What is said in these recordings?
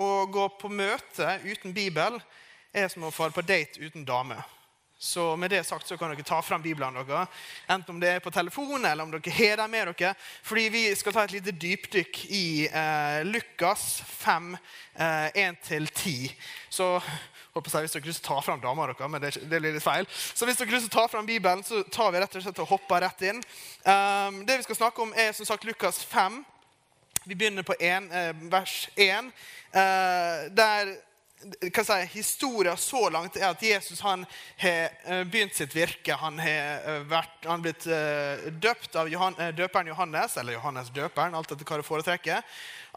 å gå på møte uten Bibel er som å fare på date uten dame. Så med det sagt så kan dere ta fram Bibelen deres, enten om det er på telefon eller om dere har den med dere. Fordi vi skal ta et lite dypdykk i eh, Lukas 5, eh, 1-10. Så håper jeg, Hvis dere å ta fram dama deres, men det, det, blir litt feil. Så hvis dere å ta fram Bibelen, så tar vi rett og slett og hopper rett inn. Um, det vi skal snakke om, er som sagt Lukas 5. Vi begynner på en, eh, vers 1, eh, der si, historien så langt er at Jesus har eh, begynt sitt virke. Han har vært, han blitt døpt av Johan, døperen Johannes, eller Johannes døperen, alt etter hva du foretrekker.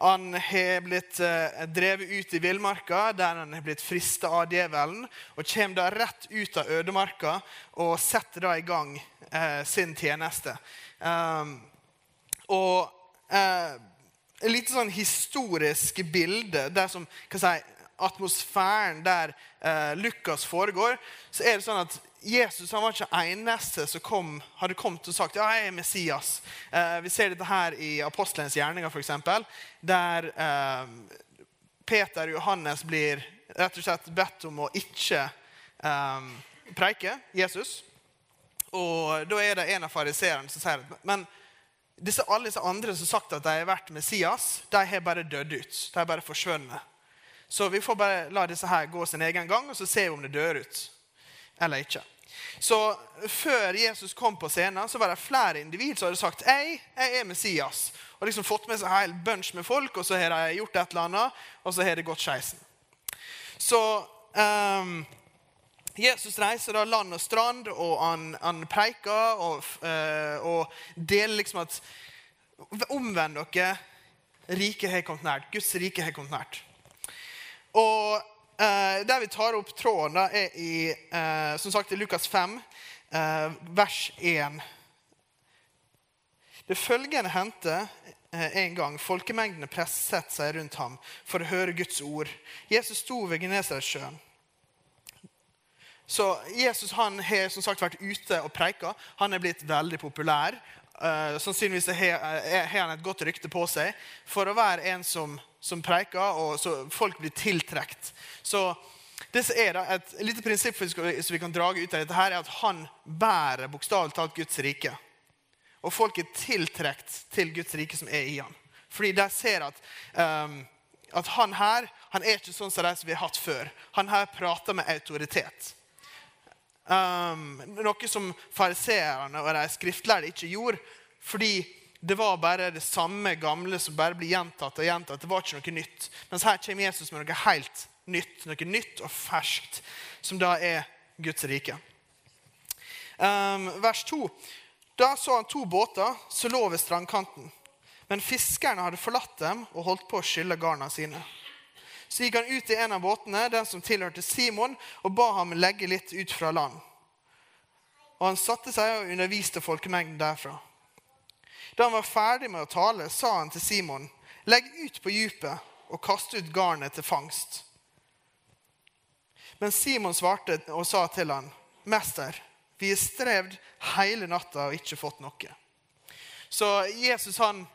Han har blitt drevet ut i villmarka, der han har blitt frista av djevelen. Og kommer da rett ut av ødemarka og setter da i gang sin tjeneste. Um, og et lite sånn historisk bilde der som kan si, atmosfæren der eh, Lukas foregår, så er det sånn at Jesus han var ikke eneste som kom, hadde kommet og sagt ja, jeg er Messias. Eh, vi ser dette her i apostelens gjerninger, f.eks., der eh, Peter og Johannes blir rett og slett bedt om å ikke eh, preike Jesus. Og da er det en av fariseerne som sier men disse, alle disse andre som har sagt at de har vært Messias, de har bare dødd ut. De har bare forsvunnet. Så vi får bare la disse her gå sin egen gang, og så vi om det dør ut eller ikke. Så Før Jesus kom på scenen, så var det flere individ som hadde sagt «Ei, jeg er Messias. Og liksom fått med seg en hel bunch med folk, og så har de gjort et eller annet, og så har det gått skeisen. Så um, Jesus reiser da land og strand, og han, han preiker og, uh, og, deler liksom at Omvend dere. Riket har kommet nært. Guds rike har kommet nært. Og uh, Der vi tar opp tråden, da, er i uh, som sagt, i Lukas 5, vers 1. Det følgende hendte en gang. Folkemengdene presset seg rundt ham for å høre Guds ord. Jesus sto ved Genesaretsjøen. Så Jesus han har som sagt vært ute og preika. Han er blitt veldig populær. Uh, sannsynligvis har, han et godt rykte på seg for å være en som, som preiker, og så folk blir tiltrukket. Så det er da et lite prinsipp som vi kan drage ut av dette, her, er at han bærer bokstavelig talt Guds rike. Og folk er tiltrukket til Guds rike som er i ham. Fordi de ser at, um, at han her han er ikke sånn som de som vi har hatt før. Han her prater med autoritet. Um, noe som fariseerne og de skriftlærde ikke gjorde. Fordi det var bare det samme gamle som bare blir gjentatt og gjentatt. Det var ikke noe nytt. Mens her kommer Jesus med noe helt nytt. Noe nytt og ferskt, som da er Guds rike. Um, vers 2. Da så han to båter som lå ved strandkanten. Men fiskerne hadde forlatt dem og holdt på å skylle garna sine. Så gikk han ut i en av båtene, den som tilhørte Simon, og ba ham legge litt ut fra land. Og han satte seg og underviste folkemengden derfra. Da han var ferdig med å tale, sa han til Simon, legg ut på dypet og kast ut garnet til fangst. Men Simon svarte og sa til han, Mester, vi har strevd hele natta og ikke fått noe. Så Jesus han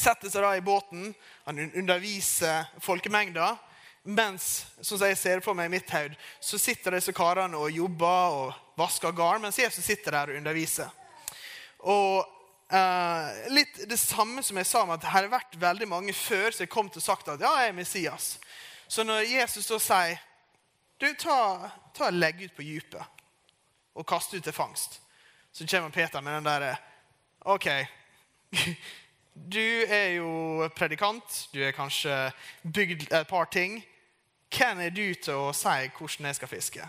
setter seg da i båten, han underviser folkemengda. Mens som jeg ser for meg i mitt hode, så sitter disse karene og jobber og vasker garn, mens Jesus sitter der og underviser. Og eh, litt det samme som jeg sa om at det har vært veldig mange før som har kommet og sagt at ja, jeg er Messias. Så når Jesus da sier du, ta, ta legg ut på dypet og kast ut til fangst, så kommer Peter med den derre OK. Du er jo predikant. Du har kanskje bygd et par ting. Hvem er du til å si hvordan jeg skal fiske?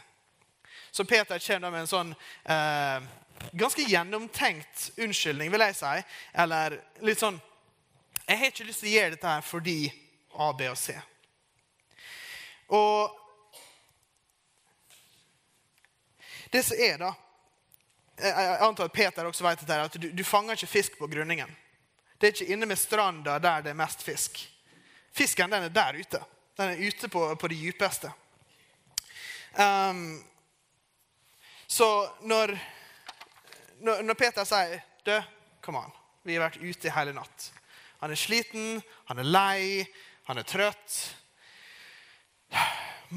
Så Peter kommer med en sånn eh, ganske gjennomtenkt unnskyldning, vil jeg si. Eller litt sånn Jeg har ikke lyst til å gjøre dette her fordi A, B og C. Og det som er, da jeg antar at Peter også vet dette, at du, du fanger ikke fisk på grunningen. Det er ikke inne med stranda der det er mest fisk. Fisken den er der ute. Den er ute på, på det djupeste. Um, så når, når, Peter sier du, kom an, vi har vært ute i hele natt Han er sliten, han er lei, han er trøtt.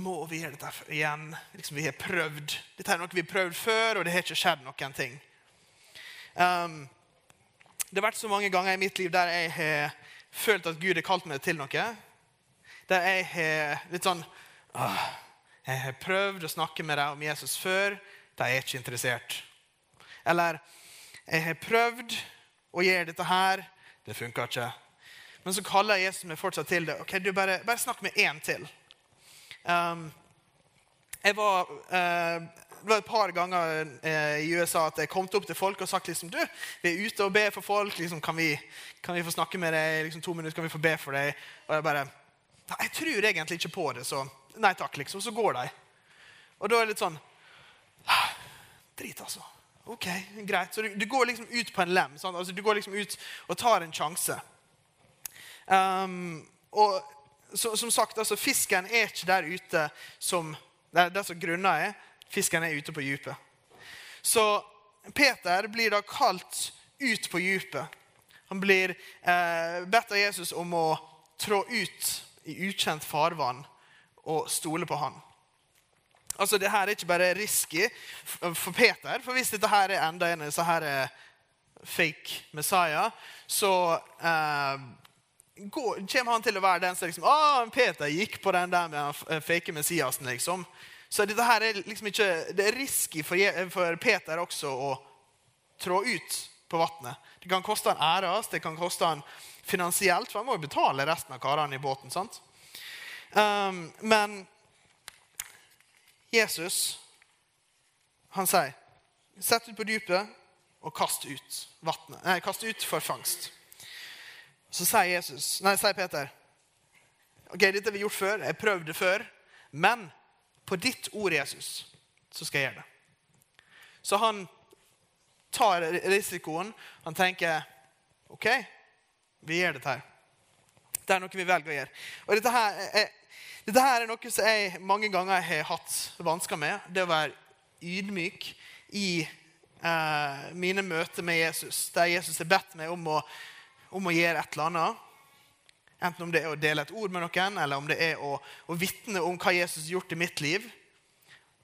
Må vi gjøre dette igjen? Liksom, vi har prøvd. Dette er noe vi har prøvd før, og det har ikke skjedd noen ting. Um, det har vært så mange ganger i mitt liv der jeg har følt at Gud har kalt meg til noe. Der jeg har litt sånn åh, Jeg har prøvd å snakke med deg om Jesus før. De er ikke interessert. Eller jeg har prøvd å gjøre dette her. Det funka ikke. Men så kaller Jesus meg fortsatt til det. Ok, du Bare, bare snakk med én til. Um, jeg var, uh, det var et par ganger eh, i USA at jeg kom opp til folk og sagt liksom, du, vi er ute og ber for folk. Liksom, kan, vi, kan, vi, få snakke med deg liksom, to minutter? Kan vi få be for deg? Og jeg bare Jeg tror egentlig ikke på det, så nei takk. liksom, Så går de. Og da er det litt sånn Drit, altså. Ok, greit. Så du, du går liksom ut på en lem. Altså, du går liksom ut og tar en sjanse. Um, og så, som sagt, altså, fisken er ikke der ute som det, der som grunna er. Fisken er ute på dypet. Så Peter blir da kalt ut på dypet. Han blir eh, bedt av Jesus om å trå ut i ukjent farvann og stole på han. Altså, det her er ikke bare risky for Peter. For hvis dette her er enda en så her er fake Messiah, så eh, går, kommer han til å være den som liksom, ah, Peter gikk på den der med den fake Messiasen. liksom. Så dette her er liksom ikke, det er risky for, for Peter også å trå ut på vannet. Det kan koste han æres, det kan koste han finansielt, for han må jo betale resten av karene i båten. sant? Um, men Jesus han sier, 'Sett ut på dypet og kast ut vattnet. Nei, kast ut for fangst.' Så sier, Jesus, nei, sier Peter, 'Ok, dette har vi gjort før. Jeg prøvde før.' 'Men på ditt ord, Jesus, så skal jeg gjøre det.' Så han tar risikoen. Han tenker, 'OK, vi gjør dette her.' Det er noe vi velger å gjøre. Og dette her er, dette her er noe som jeg mange ganger har hatt vansker med. Det å være ydmyk i eh, mine møter med Jesus. Der Jesus har bedt meg om å, om å, gjøre et eller annet. Enten om det er å dele et ord med noen, eller om det er å, å vitne om hva Jesus har gjort i mitt liv.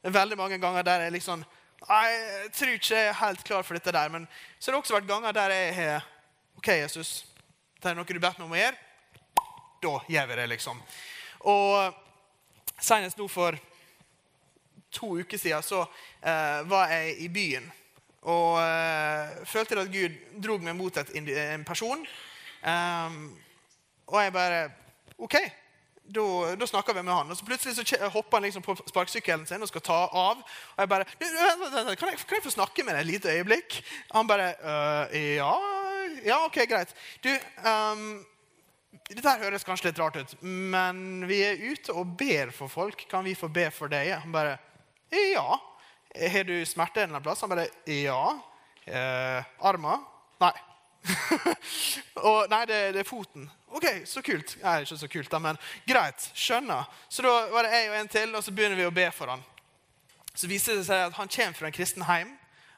Det er veldig mange ganger der jeg liksom Jeg tror ikke jeg er helt klar for dette der. Men så har det også vært ganger der jeg har OK, Jesus, det er noe du bedt meg om å gjøre. Da gjør vi det, liksom. Og senest nå for to uker siden så eh, var jeg i byen. Og eh, følte at Gud drog meg mot et, en person. Um, og jeg bare OK. Da, snakker vi med han. Og så plutselig så hopper han liksom på sparkesykkelen sin og skal ta av. Og jeg bare kan jeg, kan jeg få snakke med deg et lite øyeblikk? Han bare øh, Ja, ja, OK, greit. Du um, dette høres kanskje litt rart ut, men vi er ute og ber for folk. Kan vi få be for deg? Han bare Ja. Har du smerte en plass? Han bare Ja. Eh, armer? Nei. og, nei, det, det, er foten. OK, så kult. Nei, ikke så kult, da, men greit. Skjønner. Så da var det jeg og en til, og så begynner vi å be for han. Så viser det seg at han kommer fra en kristen heim.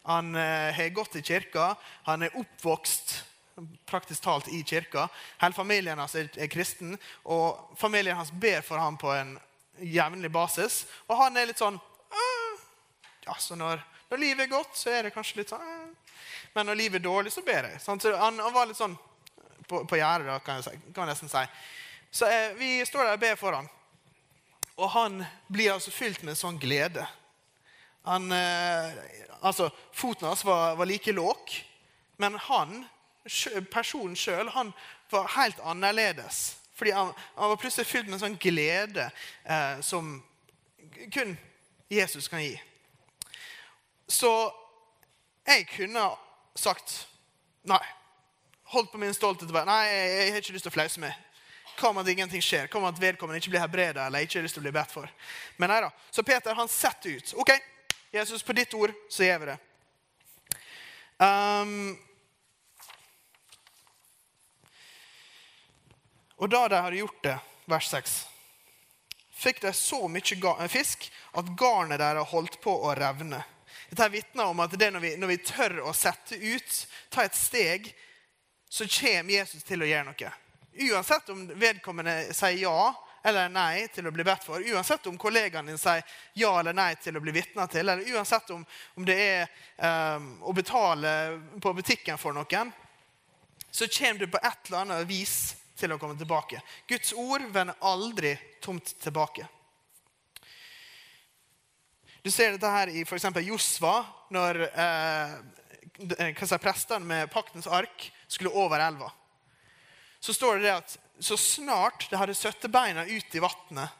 Han eh, har gått i kirka. Han er oppvokst praktisk talt i kirka. Hele familien hans er, kristen, og familien hans ber for ham på en jevnlig basis. Og han er litt sånn ja, så når, når, livet er godt, så er det kanskje litt sånn Men når livet er dårlig, så ber jeg. Så han, han, var litt sånn på, på gjerdet, kan, kan, jeg nesten si. Så eh, vi står der og ber for ham. Og han blir altså fylt med en sånn glede. Han, eh, altså, Foten hans var, var like låg, men han personen sjøl var helt annerledes. Fordi han, han, var plutselig fylt med en sånn glede eh, som kun Jesus kan gi. Så jeg kunne sagt nei. Holdt på min stolthet. Nei, jeg, har ikke lyst til å flause meg. Hva om at ingenting skjer? Hva om at vedkommende ikke blir helbreda eller ikke har lyst til å bli bedt for? Men nei da. Så Peter han setter ut. Ok, Jesus, på ditt ord så gjør vi det. Um, og da de hadde gjort det, vers 6, fikk de så mye fisk at garnet deres holdt på å revne. Dette vitner om at det når vi, når vi tør å sette ut, ta et steg, så kommer Jesus til å gjøre noe. Uansett om vedkommende sier ja eller nei til å bli bedt for, uansett om kollegaen din sier ja eller nei til å bli vitna til, eller uansett om, om det er um, å betale på butikken for noen, så kommer du på et eller annet vis til å komme tilbake. Guds ord vender aldri tomt tilbake. Du ser dette her i f.eks. Josva, når eh, prestene med paktens ark skulle over elva så står det, det at så snart det hadde satt beina ut i vannet,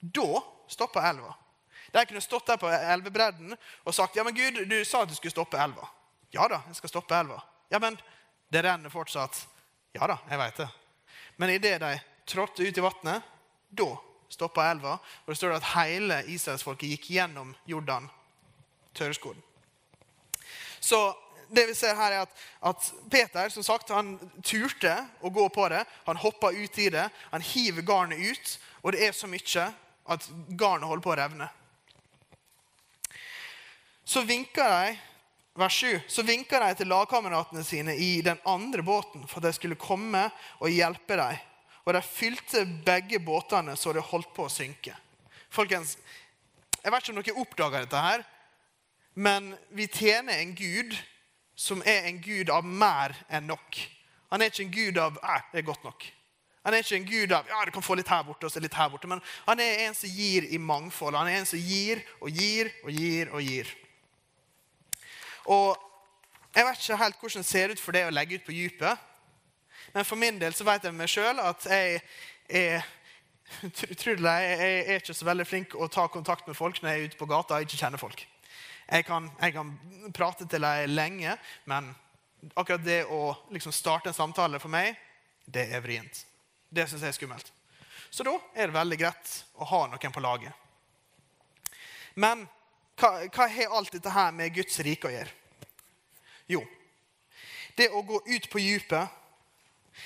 da stoppa elva. De kunne stått der på elvebredden og sagt ja, men Gud, du sa at du skulle stoppe elva. Ja da, jeg skal stoppe elva. Ja, men det renner fortsatt. Ja da, jeg veit det. Men idet de trådte ut i vannet, da stoppa elva. Og det står at hele israelsfolket gikk gjennom Jordan tørrskodd. Så det vi ser her er at, at, Peter som sagt, han turte å gå på det. Han hoppa ut i det. Han hiver garnet ut, og det er så mye at garnet holder på å revne. Så vinker de vers 7, så vinka de til lagkameratene sine i den andre båten for at de skulle komme og hjelpe dem. Og de fylte begge båtene så det holdt på å synke. Folkens, Jeg vet ikke om dere oppdager dette, her, men vi tjener en gud som er en gud av mer enn nok. Han er ikke en gud av eh, det er godt nok. Han er ikke en gud av ja, du kan få litt her borte og litt her borte. Men han er en som gir i mangfold. Han er en som gir og gir og gir og gir. Og Jeg vet ikke helt hvordan det ser ut for det å legge ut på dypet. Men for min del så vet jeg meg sjøl at jeg er Tro det, jeg er ikke så veldig flink å ta kontakt med folk når jeg er ute på gata og ikke kjenner folk. Jeg kan, jeg kan prate til deg lenge, men akkurat det å liksom starte en samtale for meg, det er vrient. Det syns jeg er skummelt. Så da er det veldig greit å ha noen på laget. Men hva, hva har alt dette her med Guds rike å gjøre? Jo, det å gå ut på dypet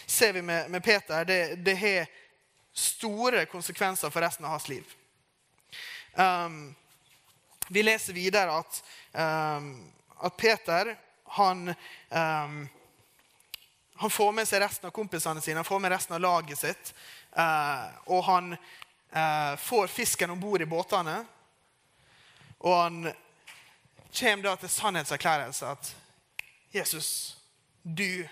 ser vi med, med Peter, det, det, har store konsekvenser for resten av hans liv. Um, vi leser videre at, um, at Peter han, um, han, får med seg resten av kompisene sine, han får med resten av laget sitt. Uh, og han uh, får fisken om bord i båtene. Og han kommer da til sannhetserklærelse at Jesus, du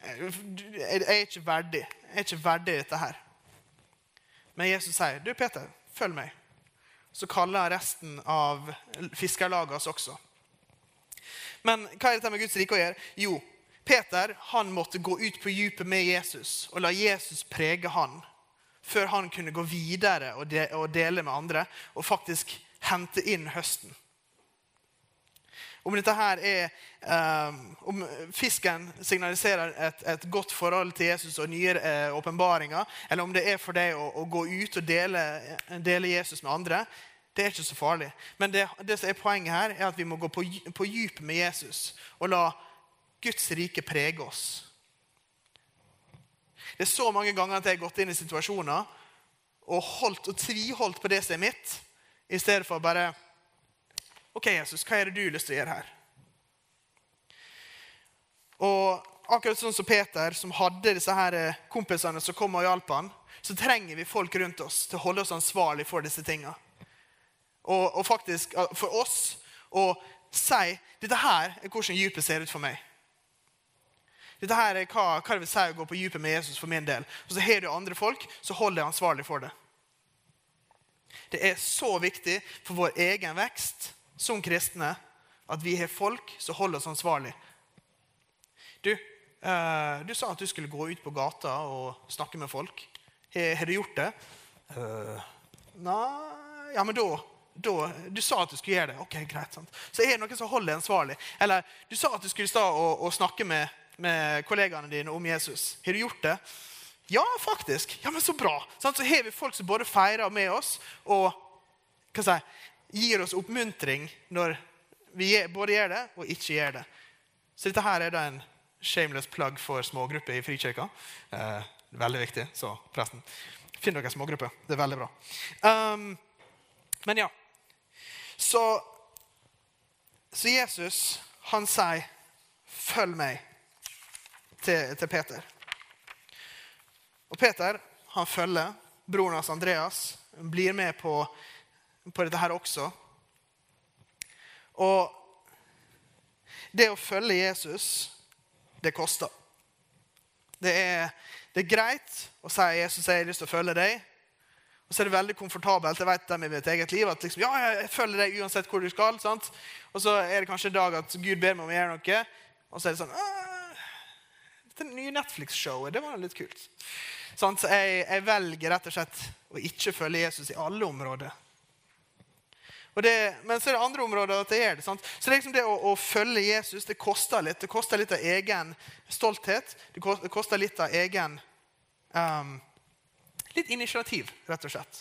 Jeg er ikke verdig. Jeg er ikke verdig i dette her. Men Jesus sier, 'Du, Peter, følg meg.' så kaller han resten av fiskerlaget oss også. Men hva er dette med Guds rike å gjøre? Jo, Peter han måtte gå ut på dypet med Jesus og la Jesus prege han før han kunne gå videre og, dele med andre og faktisk hente inn høsten. Om dette her er um, Om fisken signaliserer et, et, godt forhold til Jesus og nye uh, åpenbaringer, eller om det er for deg å, å gå ut og dele, dele, Jesus med andre, det er ikke så farlig. Men det, det, som er poenget her, er at vi må gå på, på dyp med Jesus og la Guds rike prege oss. Det er så mange ganger at jeg har gått inn i situasjoner og holdt og tviholdt på det som er mitt, i stedet for bare OK, Jesus, hva er det du har lyst til å gjøre her? Og akkurat sånn som Peter, som hadde disse her eh, kompisene som kom og hjalp han, så trenger vi folk rundt oss til å holde oss ansvarlig for disse tinga. Og, og, faktisk for oss å si dette her er hvordan dypet ser ut for meg. Dette her er hva, hva det vil si å gå på dypet med Jesus for min del. Og så har du andre folk, så hold deg ansvarlig for det. Det er så viktig for vår egen vekst som kristne at vi har folk som holder oss ansvarlig. Du, eh, du sa at du skulle gå ut på gata og snakke med folk. Har, du gjort det? Uh, nei Ja, men da, da, Du sa at du skulle gjøre det. Ok, greit. Sant? Så er det noen som holder ansvarlig. Eller du sa at du skulle stå og, og snakke med, med kollegaene dine om Jesus. Har du gjort det? Ja, faktisk. Ja, men Så bra. Så har vi folk som både feirer med oss og hva si, gir oss oppmuntring når vi både gjør det og ikke gjør det. Så dette her er da en shameless plug for smågrupper i Frikirka. Eh, veldig viktig, så presten. Finn dere smågrupper. Det er veldig bra. Um, men ja. Så, så Jesus, han sier 'følg meg' til, til Peter. Og Peter han følger broren hans Andreas, blir med på, på dette her også. Og det å følge Jesus, det koster. Det er, det er greit å si Jesus jeg har lyst til å følge deg. Og så er det veldig komfortabelt jeg vet dem i mitt eget liv, at liksom, ja, jeg følger deg uansett hvor du skal. Sant? Og så er det kanskje en dag at Gud ber meg om å gjøre noe, og så er det sånn Dette nye Netflix-showet, det var litt kult. Sånn, så jeg, jeg velger rett og slett å ikke følge Jesus i alle områder. Det, men så er det andre områder at det er det. Sant? Så det, er liksom det å, å, følge Jesus det koster litt. Det koster litt av egen stolthet. Det koster litt av egen um, Litt initiativ, rett og slett.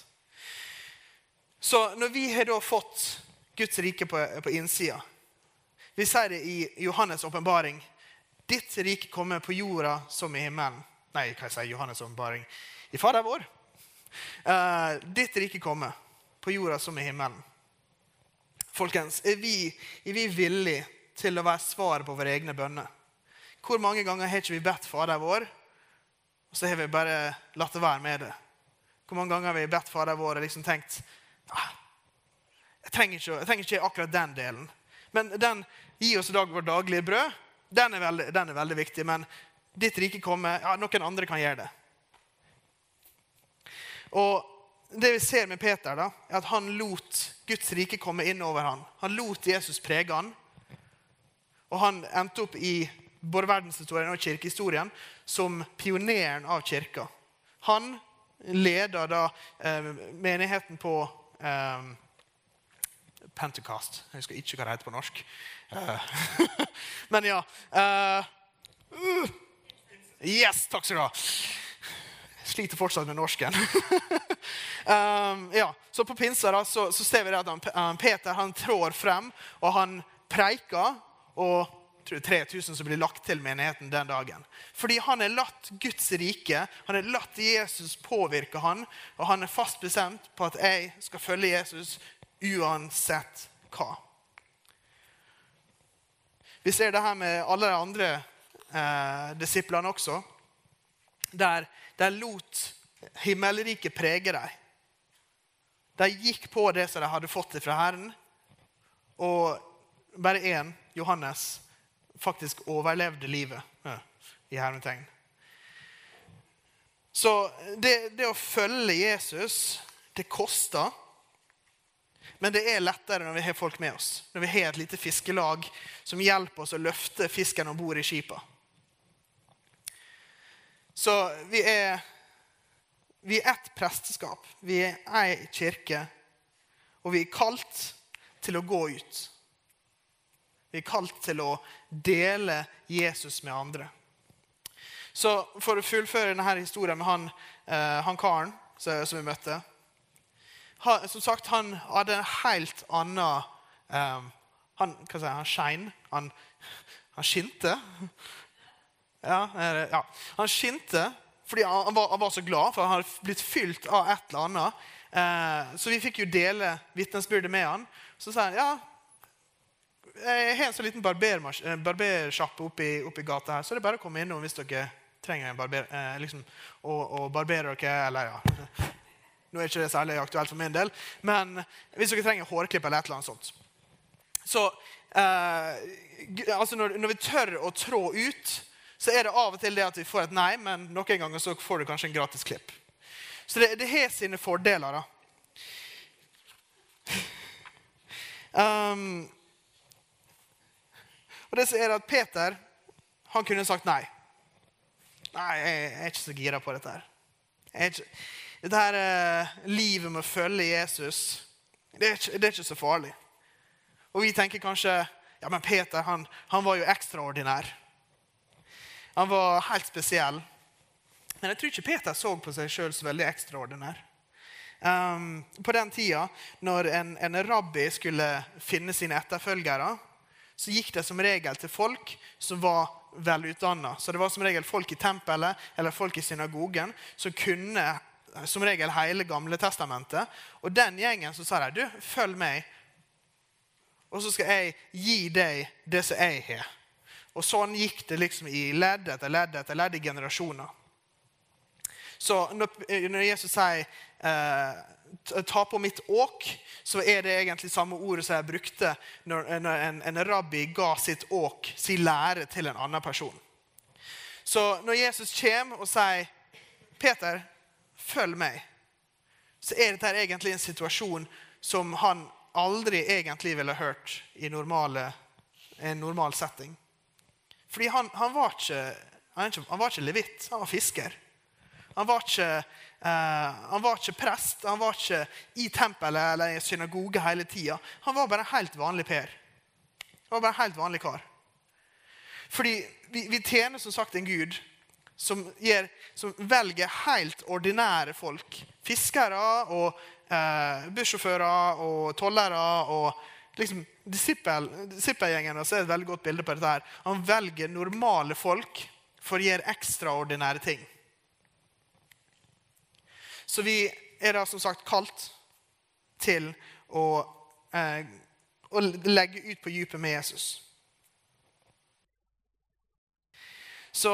Så når vi har da fått Guds rike på, på innsida Vi sier det i Johannes' åpenbaring. Ditt rike kommer på jorda som i himmelen. Nei, hva jeg sier Johannes' åpenbaring? I Fader vår. Uh, ditt rike kommer på jorda som i himmelen. Folkens, er vi, er vi villige til å være svaret på våre egne bønner? Hvor mange ganger har ikke vi bedt Fader vår, og så har vi bare latt det være med det? Hvor mange ganger har vi bedt Fader vår og liksom tenkt ah, jeg, trenger ikke, jeg trenger ikke akkurat den delen. Men den gi oss i dag vårt daglige brød, den er, veldig, den er veldig viktig. Men ditt rike kommer, ja, noen andre kan gjøre det. Og det vi ser med Peter, da, er at han lot Guds rike komme inn over ham. Han lot Jesus prege ham. Og han endte opp i både verdenshistorien og kirkehistorien som pioneren av kirka. Han leder da eh, menigheten på eh, Pentecost. Jeg husker ikke hva det heter på norsk. Uh, men ja. Uh, yes, takk skal du ha sliter fortsatt med norsken. um, ja, så på pinsa da, så, så, ser vi at han, Peter han trår frem, og han preiker. Og tror 3000 som blir lagt til menigheten den dagen. Fordi han har latt Guds rike, han har latt Jesus påvirke han, og han er fast bestemt på at jeg skal følge Jesus uansett hva. Vi ser det her med alle de andre eh, disiplene også. Der de lot himmelriket prege dem. De gikk på det som de hadde fått fra Herren. Og bare én, Johannes, faktisk overlevde livet. i hermetegn. Så det, det, å følge Jesus, det koster. Men det er lettere når vi har folk med oss. Når vi har et lite fiskelag som hjelper oss å løfte fisken om bord i skipet. Så vi er, vi er ett presteskap. Vi er ei kirke. Og vi er kalt til å gå ut. Vi er kalt til å dele Jesus med andre. Så for å fullføre denne historien med han, eh, han karen som vi møtte Som sagt, han hadde en helt annen eh, Han hva si, han skein. Han, han skinte. Ja, ja. Han skinte fordi han var, han var, så glad, for han hadde blitt fylt av et eller annet. Eh, så vi fikk jo dele vitnesbyrdet med han. Så sa han ja, jeg har en sånn liten eh, barbersjappe oppi, oppi gata her, så det er bare å komme innom hvis dere trenger en barber, eh, liksom, å, å barbere dere. Eller ja Nå er ikke det særlig aktuelt for min del, men hvis dere trenger hårklipp eller et eller annet sånt. Så eh, altså når, når vi tør å trå ut så er det av og til det at vi får et nei, men noen ganger så får du kanskje en gratis klipp. Så det, det har sine fordeler, da. Um, og det som er at Peter han kunne sagt nei. Nei, jeg er ikke så gira på dette her. Ikke, dette her eh, livet med å følge Jesus, det er, ikke, det er, ikke, så farlig. Og vi tenker kanskje ja, men Peter han, han var jo ekstraordinær. Han var helt spesiell. Men jeg tror ikke Peter så på seg sjøl så veldig ekstraordinær. um, på den tida, når en, en rabbi skulle finne sine etterfølgere, så gikk det som regel til folk som var velutdanna. Så det var som regel folk i tempelet eller folk i synagogen som kunne som regel hele Gamle testamentet. Og den gjengen så sa de, du, følg meg, og så skal jeg gi deg det som jeg har. Og sånn gikk det liksom i ledd etter ledd etter ledd i generasjoner. Så når Jesus sier eh, 'ta på mitt åk', så er det egentlig samme ordet som jeg brukte når, en, en, rabbi ga sitt åk, sin lære, til en annen person. Så når Jesus kommer og sier 'Peter, følg meg', så er dette egentlig en situasjon som han aldri egentlig ville hørt i normale, en normal setting. Fordi han, han, var ikke, han, var ikke levitt, han var fisker. Han var ikke, uh, han var ikke prest, han var ikke i tempelet eller i synagoge hele tida. Han var bare en helt vanlig Per. Han var bare en helt vanlig kar. Fordi vi, vi tjener som sagt en gud som, gir, som velger helt ordinære folk. Fiskere og eh, bussjåfører og tollere og liksom, Disippelgjengen er et veldig godt bilde på dette. her. Han velger normale folk for å gjøre ekstraordinære ting. Så vi er da som sagt kalt til å, eh, å legge ut på dypet med Jesus. Så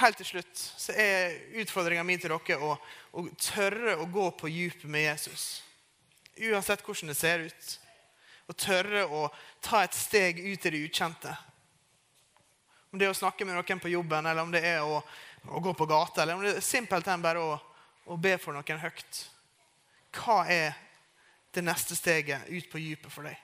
helt til slutt så er utfordringa mi til dere å, å tørre å gå på dypet med Jesus. Uansett hvordan det ser ut. Å tørre å ta et steg ut i det ukjente. Om det er å snakke med noen på jobben, eller om det er å, å gå på gata, eller om det er simpelthen bare å, å be for noen høyt. Hva er det neste steget ut på dypet for deg?